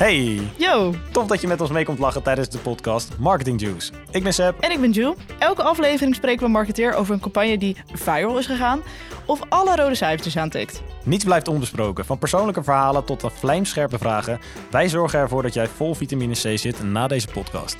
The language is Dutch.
Hey, Yo, tof dat je met ons mee komt lachen tijdens de podcast Marketing Juice. Ik ben Seb. en ik ben Jules. Elke aflevering spreken we marketeer over een campagne die viral is gegaan of alle rode cijfertjes aantikt. Niets blijft onbesproken, van persoonlijke verhalen tot de vlijmscherpe vragen. Wij zorgen ervoor dat jij vol vitamine C zit na deze podcast.